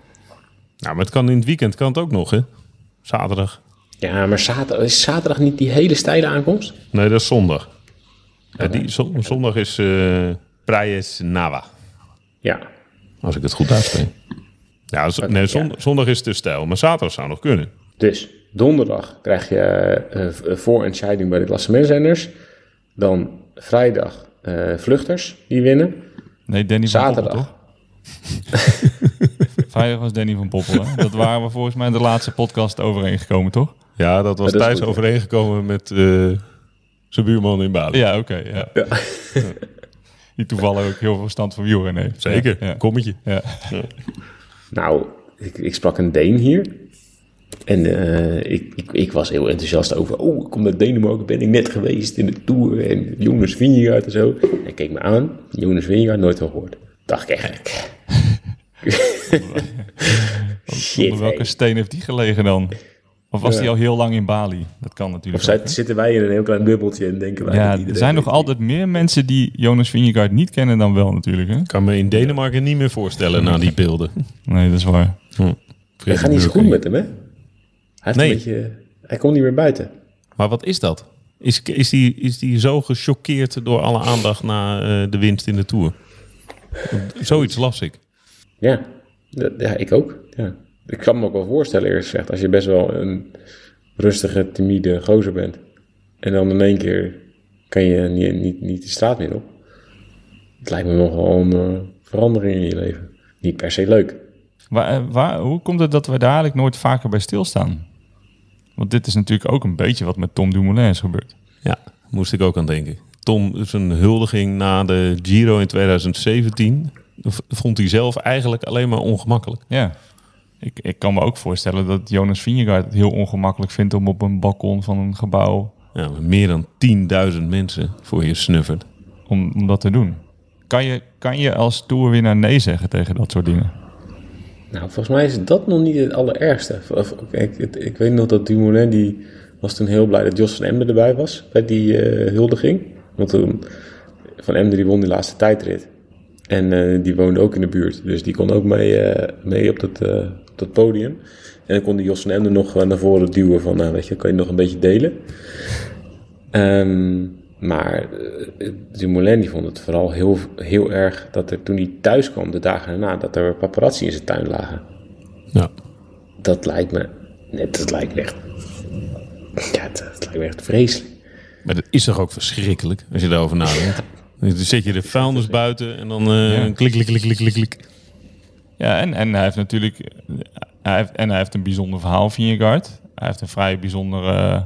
Nou, maar het kan in het weekend kan het ook nog, hè? Zaterdag. Ja, maar zaterdag, is zaterdag niet die hele steile aankomst? Nee, dat is zondag. Ja, die, zon- zondag is eh Praes Nava, Ja. als ik het goed uitspreek. Ja, z- nee, zon- zondag is te stijl, maar zaterdag zou nog kunnen. Dus donderdag krijg je eh, eh, voorentscheiding bij de klassementsrenners. Dan vrijdag eh, vluchters die winnen. Nee, Danny van Poppel, Zaterdag. toch? Vrijdag was Danny van Poppel, hè? Dat waren we volgens mij in de laatste podcast overeengekomen, toch? Ja, dat was Ja, dat thuis goed, ja. overeengekomen met eh, zijn buurman in Bali. Ja, oké. ja. Die toevallig ook heel veel stand van wielrennen heeft. Zeker, Ja, ja. kommetje. Ja. Nou, ik, ik sprak een Deen hier. En eh, ik, ik, ik was heel enthousiast over. Oh, ik kom naar Denemarken, ben ik net geweest in de Tour. En Jonas Vingegaard en zo. Hij keek me aan. Jonas Vingegaard, nooit van gehoord. Dacht ik echt. Shit, Onder welke hey. steen heeft die gelegen dan? Of was Ja. die al heel lang in Bali? Dat kan Of natuurlijk ook, hè? zitten wij in een heel klein bubbeltje en denken wij dat Ja, er zijn nog weet altijd meer mensen die Jonas Vingegaard niet kennen dan wel natuurlijk. Hè? Ik kan me in Denemarken niet meer voorstellen na die beelden. Nee, dat is waar. Het gaat niet zo goed met hem, hè? Heeft Nee. een beetje, hij komt niet meer buiten. Maar wat is dat? Is, is, die, is die zo gechoqueerd door alle aandacht na eh, de winst in de Tour? Zoiets las ik. Ja, ja ik ook. Ja. Ik kan me ook wel voorstellen, eerst gezegd, als je best wel een rustige, timide gozer bent. En dan in één keer kan je niet, niet, niet de straat meer op. Het lijkt me nogal een eh, verandering in je leven. Niet per se leuk. Waar, eh, waar, hoe komt het dat we daar eigenlijk nooit vaker bij stilstaan? Want dit is natuurlijk ook een beetje wat met Tom Dumoulin is gebeurd. Ja, moest ik ook aan denken. Tom, zijn huldiging na de Giro in 2017, v- vond hij zelf eigenlijk alleen maar ongemakkelijk. Ja. Ik, ik kan me ook voorstellen dat Jonas Vingegaard het heel ongemakkelijk vindt om op een balkon van een gebouw Ja, meer dan 10.000 mensen voor je snuffert. om, om dat te doen. Kan je, kan je als toerwinnaar nee zeggen tegen dat soort dingen? Nou, volgens mij is dat nog niet het allerergste. Kijk, het- ik weet nog dat Dumoulin, die was toen heel blij dat Jos van Emden erbij was bij die eh, huldiging. Want toen, Van Emden die won die laatste tijdrit. En eh, die woonde ook in de buurt, dus die kon ook mee, eh, mee op, dat, podium. En dan kon die Jos van Emden nog naar voren duwen van, nou weet je, kan je nog een beetje delen. Ehm, maar eh, Dumoulin die vond het vooral heel, heel erg dat er toen hij thuis kwam, de dagen daarna, dat er paparazzi in zijn tuin lagen. Ja. Dat lijkt me, net, dat lijkt me echt, ja, het, het lijkt me echt vreselijk. Maar dat is toch ook verschrikkelijk, als je daarover nadenkt. Dan zet je de vuilnis buiten en dan eh Ja. klik, klik, klik, klik, klik, klik. Ja, en, en hij heeft natuurlijk hij heeft, en hij heeft een bijzonder verhaal, Vingegaard. Hij heeft een vrij bijzondere eh,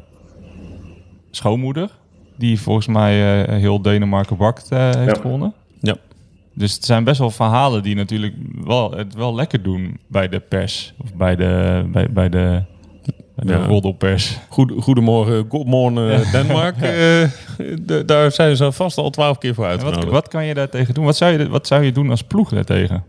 schoonmoeder, die volgens mij eh, heel Denemarken bakt eh, heeft Ja. gewonnen. Ja. Dus het zijn best wel verhalen die natuurlijk wel, het wel lekker doen bij de pers. Of bij de, bij, bij de, bij de Ja. roddelpers. Goed, goedemorgen, good morning Denmark. Eh, daar zijn ze vast al twaalf keer voor uitgenodigd. wat, wat kan je daartegen doen? Wat zou je, wat zou je doen als ploeg daartegen?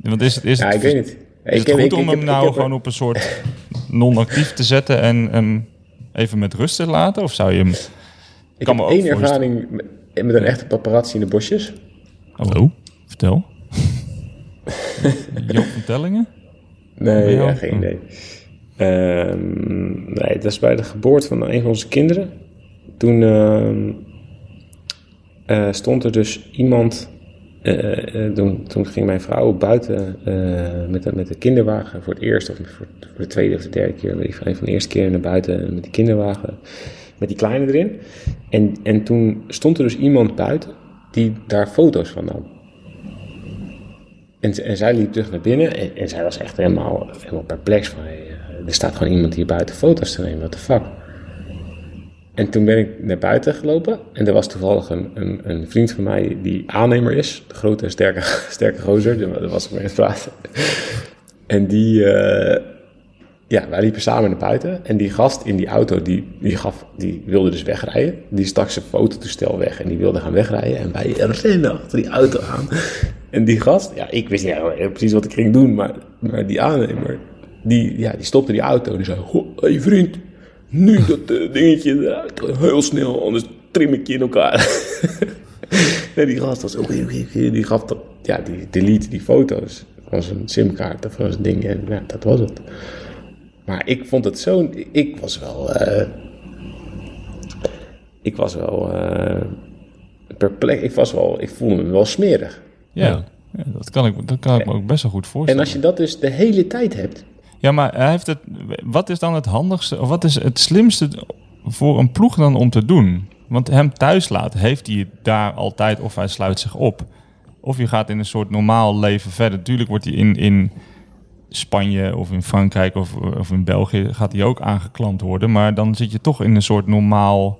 Want is het, is Ja, het, ik weet niet. is Ik het heb- goed ik- om ik hem nou ik heb- gewoon op een soort non-actief te zetten en hem even met rust te laten? Of zou je hem... Ik kan heb me ook één ervaring met, met een echte paparazzi in de bosjes. Oh, vertel. Joop van Tellingen? Nee, ja, geen idee. Ehm, nee, dat is bij de geboorte van een van onze kinderen. Toen ehm, eh, stond er dus iemand. eh, eh, toen, toen ging mijn vrouw buiten eh, met, de, met de kinderwagen voor het eerst, of voor, voor de tweede of de derde keer, weet ik een van de eerste keer naar buiten met die kinderwagen, met die kleine erin. En, en toen stond er dus iemand buiten die daar foto's van nam. En, en zij liep terug naar binnen en, en zij was echt helemaal, helemaal perplex van, eh, er staat gewoon iemand hier buiten foto's te nemen, what the fuck. En toen ben ik naar buiten gelopen en er was toevallig een, een, een vriend van mij die aannemer is, de grote sterke, sterke gozer, daar was ik mee het praten. En die, eh, ja, wij liepen samen naar buiten en die gast in die auto, die, die, gaf, die wilde dus wegrijden. Die stak zijn fototoestel weg en die wilde gaan wegrijden. En wij renden achter die auto aan. En die gast, ja, ik wist niet precies wat ik ging doen, maar, maar die aannemer, die, ja, die stopte die auto en die zei, "Goh, hey vriend, nu dat eh, dingetje eruit, heel snel, anders trim ik je in elkaar. en die gast was, oké, oké, die gaf dat, ja, die delete die foto's van zijn simkaart of van zijn ding en ja, dat was het. Maar ik vond het zo. Ik was wel. eh, ik was wel. eh perplex. Ik was wel. Ik voelde me wel smerig. Ja, Ja. ja, dat kan ik, dat kan ik me ook best wel goed En voorstellen. als je dat dus de hele tijd hebt. Ja, maar hij heeft het, wat is dan het handigste, of wat is het slimste voor een ploeg dan om te doen? Want hem thuis laten, heeft hij het daar altijd of hij sluit zich op? Of je gaat in een soort normaal leven verder. Natuurlijk wordt hij in, in Spanje of in Frankrijk of, of in België gaat hij ook aangeklampt worden. Maar dan zit je toch in een soort normaal,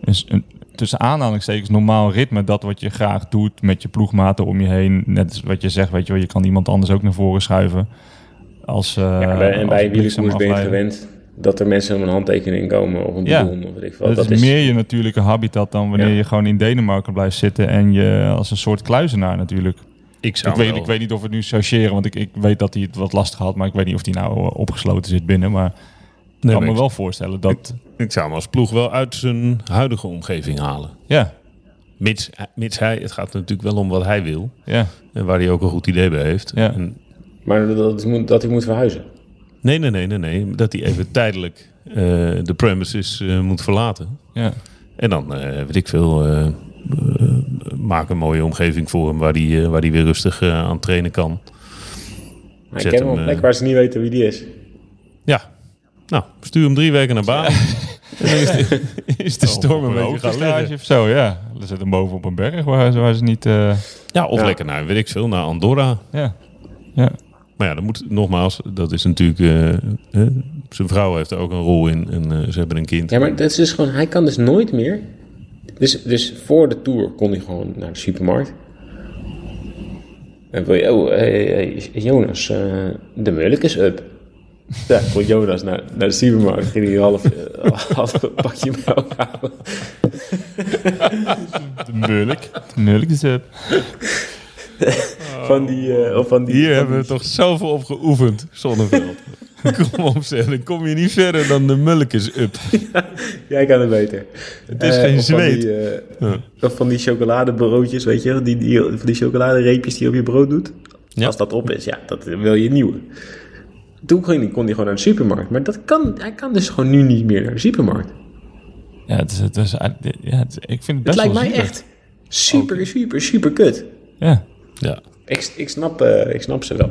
een, een, tussen aanhalingstekens normaal ritme. Dat wat je graag doet met je ploegmaten om je heen. Net wat je zegt, weet je wel, je kan iemand anders ook naar voren schuiven. Als, eh, Ja, bij- en als bij een ben je gewend. Dat er mensen om een handtekening komen. Of een Ja. Of weet ik veel. Dat, Dat is meer je natuurlijke habitat dan wanneer Ja. je gewoon in Denemarken blijft zitten en je als een soort kluizenaar natuurlijk. Ik zou Ik weet, wel- ik weet niet of we het nu chargeren, want ik, ik weet dat hij het wat lastig had, maar ik weet niet of hij nou eh, opgesloten zit binnen. Maar ik Nee, kan maar me ik- wel voorstellen dat, Ik zou hem als ploeg wel uit zijn huidige omgeving halen. ja, Mits, mits hij, het gaat natuurlijk wel om wat hij wil. ja, En waar hij ook een goed idee bij heeft. Ja. En, Maar dat, dat, moet- dat hij moet verhuizen. nee, nee, nee, nee, nee. Dat hij even tijdelijk eh, de premises eh, moet verlaten. ja. En dan, eh, weet ik veel, eh, eh, maak een mooie omgeving voor hem waar hij, eh, waar hij weer rustig eh, aan trainen kan. Maar ik Zet ken hem, een plek eh, waar ze niet weten wie die is. Ja, nou, stuur hem drie weken naar dan is de, is de storm een beetje gaan stage liggen. of zo, ja. Dan zit hem boven op een berg waar, ze- waar ze niet, eh, Ja, of Ja. lekker naar, weet ik veel, naar Andorra. ja, ja, Maar ja, dat moet nogmaals, dat is natuurlijk. eh, eh, zijn vrouw heeft er ook een rol in en eh, ze hebben een kind. Ja, maar dat is dus gewoon, hij kan dus nooit meer. Dus, dus voor de tour kon hij gewoon naar de supermarkt. En wil je, oh, hey, hey, Jonas, eh, de melk is up. Ja, kon Jonas naar, naar de supermarkt, ging hij een half, eh, half pakje melk halen. de mulk. De mulk is up. Van die, eh, of van die, Hier van hebben we toch zoveel op geoefend, Zonneveld. Kom op, zeg, dan kom je niet verder dan de melk is up. Jij kan het beter. Het is Eh, geen van zweet. die, eh, Ja. Of van die chocoladebroodjes, weet je die, die, van die chocoladereepjes die je op je brood doet. Ja. Als dat op is, ja, dat wil je nieuwe. Toen kon hij, kon hij gewoon naar de supermarkt. Maar dat kan, hij kan dus gewoon nu niet meer naar de supermarkt. Ja, het is, het is, ja het is- ik vind het Het best lijkt wel mij zielig. echt super, super, super kut. Ja, Ja, Ik, ik, snap, eh, ik snap ze wel.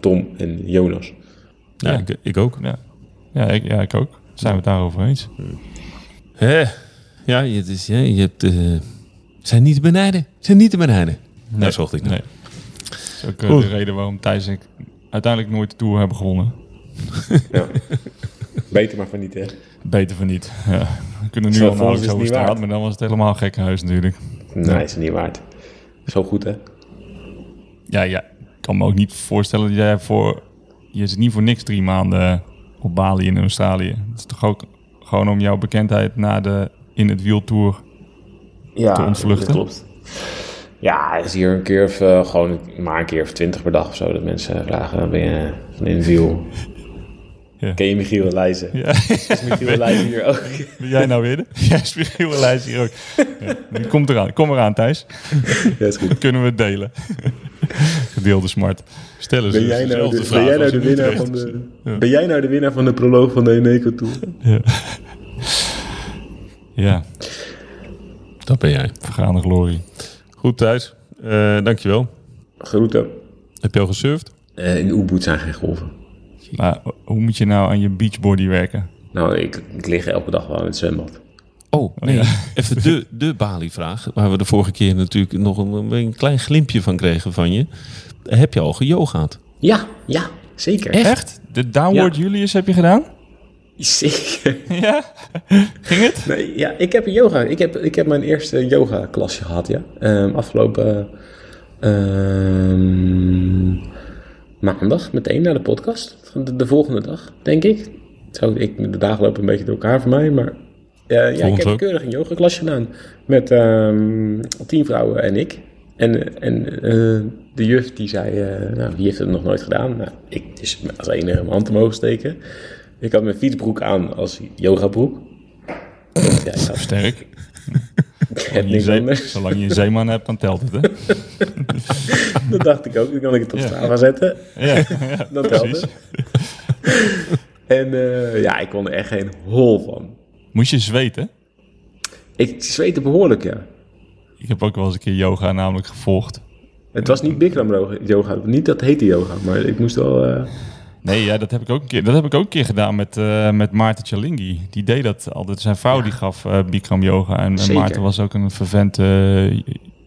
Tom en Jonas. Ja, Ja. Ik, ik ook. ja. Ja, ik, ja, ik ook. Zijn we het daarover eens? Hè? Ja, je, het is, ja, je hebt... eh, zijn niet te benijden. Zijn niet te benijden. Nee, dat zocht ik nog. Nee. Dat is ook eh, de reden waarom Thijs en ik uiteindelijk nooit de Tour hebben gewonnen. Ja. Beter maar van niet, hè? Beter van niet. Ja. We kunnen nu al voor ons nauwelijks is het over niet straat, waard. maar dan was het helemaal gekkenhuis natuurlijk. Nee, is niet waard. Zo goed, hè? Ja, ja, ik kan me ook niet voorstellen dat jij voor... Je zit niet voor niks drie maanden op Bali in Australië. Het is toch ook gewoon om jouw bekendheid na de In het Wiel Tour ja, te ontvluchten? dat klopt. Ja, het is hier een keer of eh, gewoon maar een keer of twintig per dag of zo. Dat mensen vragen, ben je van in het wiel. Ja. Ken je Michiel Leijzen? Ja. Is Michiel Leijzen hier ook? Ben jij nou weer? Jij is Michiel Lijst hier ook. Ja, die komt eraan. Kom eraan, Thijs. Ja, is goed. Kunnen we het delen? Gedeelde smart. Stellen ze Ben jij nou dezelfde de, vraag ben jij nou de in winnaar van de, ben jij nou de winnaar van de proloog van de Eneco Tour? Ja. ja, Dat ben jij. vergaande glorie. Goed, Thijs. Eh, dankjewel. Groeten. Heb je al gesurfd? Eh, in Ubud zijn geen golven. Maar hoe moet je nou aan je beachbody werken? Nou, ik, ik lig elke dag wel in het zwembad. Oh, nee. ja. Even de, de Bali-vraag, waar we de vorige keer natuurlijk nog een, een klein glimpje van kregen van je. Heb je al geyogaat? Ja, ja, zeker. Echt? De Downward Ja. Julius heb je gedaan? Zeker. Ja? Ging het? Nee, ja, ik heb yoga. Ik heb, ik heb mijn eerste yoga klasje gehad, ja. Ehm, afgelopen ehm, maandag, meteen na de podcast. De, de volgende dag, denk ik. Zo, ik, de dagen lopen een beetje door elkaar voor mij, maar... eh, ja, ik heb ook. keurig een yoga klasje gedaan. Met ehm, tien vrouwen en ik. En, en eh, de juf die zei, eh, nou, wie heeft het nog nooit gedaan? Nou, ik dus als enige mijn hand omhoog steken. Ik had mijn fietsbroek aan als yogabroek. Ja, ik had Sterk. Zolang je, zee- zolang je een zeeman hebt, dan telt het, hè? Dat dacht ik ook. Dan kan ik het op Ja. Strava zetten. Ja, ja Dat telt precies. het. En ja, ik kon er echt geen hol van. Moest je zweten? Ik zweette behoorlijk, ja. Ik heb ook wel eens een keer yoga namelijk gevolgd. Het was niet Bikram yoga. Niet dat heette yoga, maar ik moest wel... eh, Nee, ja, dat heb ik ook een keer, dat heb ik ook een keer gedaan met, eh, met Maarten Chalingi. Die deed dat altijd. Zijn vrouw die gaf eh Bikram yoga. En, Zeker. Maarten was ook een vervent eh,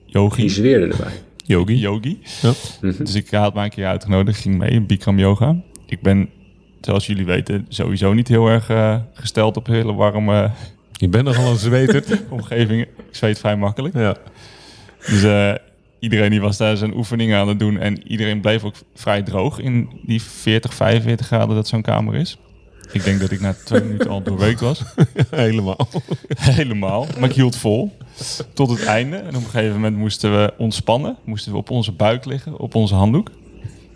yogi. die zweerde erbij. Yogi? yogi. Ja. Dus ik had mij een keer uitgenodigd, ging mee in Bikram yoga. Ik ben, zoals jullie weten, sowieso niet heel erg eh, gesteld op hele warme Je bent nogal een zweter. omgevingen. Ik zweet vrij makkelijk. ja. Dus eh, iedereen die was daar zijn oefeningen aan het doen. En iedereen bleef ook vrij droog in die 40, 45 graden dat zo'n kamer is. Ik denk dat ik na twee minuten al doorweekt was. Helemaal. Helemaal. Maar ik hield vol. Tot het einde. En op een gegeven moment moesten we ontspannen. Moesten we op onze buik liggen. Op onze handdoek.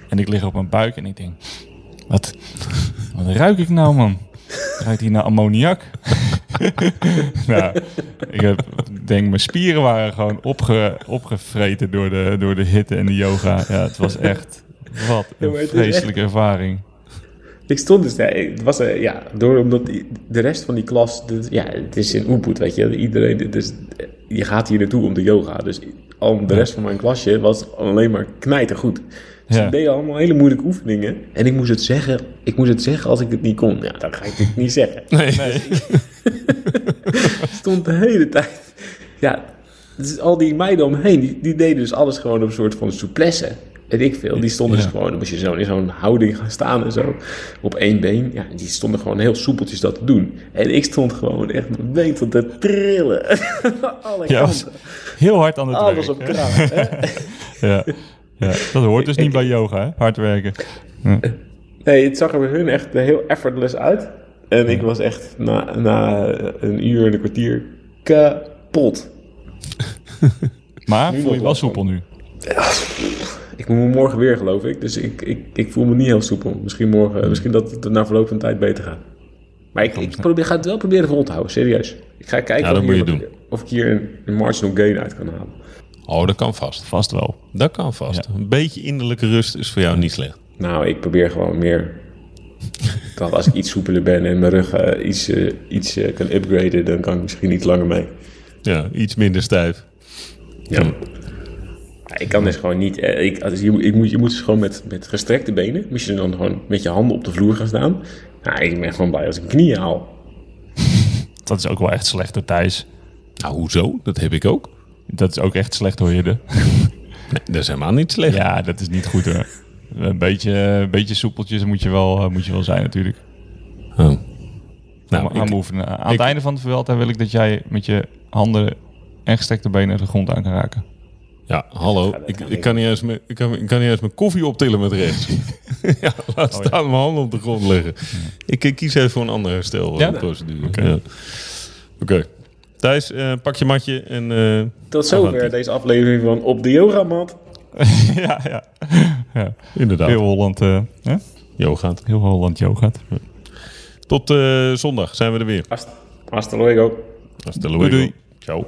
En ik lig op mijn buik en ik denk... Wat, wat ruik ik nou, man? Ruikt hier naar ammoniak? nou, ik heb, denk mijn spieren waren gewoon opge, opgevreten door de, door de hitte en de yoga. Ja, het was echt... Wat een vreselijke ervaring. Ik stond dus daar. Het was, eh, ja, door omdat de rest van die klas... de- ja, het is in Ubud, weet je. Iedereen... Dus, je gaat hier naartoe om te yoga. Dus al de rest van mijn klasje was alleen maar knijtergoed. Dus Ja. allemaal hele moeilijke oefeningen. En ik moest het zeggen, ik moest het zeggen als ik het niet kon. Ja, dan ga ik het niet zeggen. Nee. Ik stond de hele tijd... Ja, dus al die meiden omheen, die, die deden dus alles gewoon op een soort van souplesse. Weet ik veel. Die stonden Ja. dus gewoon, dan moest je zo in zo'n houding gaan staan en zo. Op één been. Ja, die stonden gewoon heel soepeltjes dat te doen. En ik stond gewoon echt mijn been tot te trillen. Alle Ja, kanten. heel hard aan het Alles werk, op kracht. hè. Ja. Ja, dat hoort dus Ik- niet bij yoga, hè? Hard werken. Ja. Nee, het zag er bij hun echt heel effortless uit. En ik was echt na, na een uur en een kwartier kapot. Maar Nu voel je wel soepel nu? Ik moet morgen weer, geloof ik. Dus ik, ik, ik voel me niet heel soepel. Misschien morgen, misschien dat het na verloop van tijd beter gaat. Maar ik, ik probeer, ga het wel proberen vol te houden, serieus. Ik ga kijken Ja, of, hier- of ik hier een, een marginal gain uit kan halen. Oh, dat kan vast. Vast wel. Dat kan vast. Een beetje innerlijke rust is voor jou niet slecht. Nou, ik probeer gewoon meer. Dat als ik iets soepeler ben en mijn rug eh, iets, eh, iets eh, kan upgraden, dan kan ik misschien iets langer mee. Ja, iets minder stijf. Ja. Ja, Ik kan dus gewoon niet. Ik, als je, ik moet, je moet dus gewoon met, met gestrekte benen. Moet je dan gewoon met je handen op de vloer gaan staan. Nou, ik ben gewoon blij als ik mijn knieën haal. Dat is ook wel echt slecht door Thijs. Nou, hoezo? Dat heb ik ook. Dat is ook echt slecht hoor je de. Nee, dat is helemaal niet slecht. Ja, dat is niet goed hoor. Een beetje, een beetje soepeltjes moet je wel, eh, moet je wel zijn natuurlijk. Oh. Nou, Nou, gaan ik- we oefenen. Aan ik- het einde van het Vuelta wil ik dat jij met je handen en gestrekte benen de grond aan kan raken. Ja, hallo. Ik, kan ik, niet. kan niet eens mijn, ik, kan, ik kan niet eens mijn koffie optillen met rechts. ja, laat staan mijn handen op de grond leggen. Ik, ik kies even voor een andere herstelprocedure. Oké. Ja. Oké. Thijs, eh, pak je matje en... eh, Tot zover Avanti. deze aflevering van Op de Yogamat. ja, ja. ja. inderdaad, Heel Holland, eh, hè? Heel Holland yoga. Tot eh, zondag zijn we er weer. Hasta, hasta luego. Hasta Doei, luego. doei. Ciao.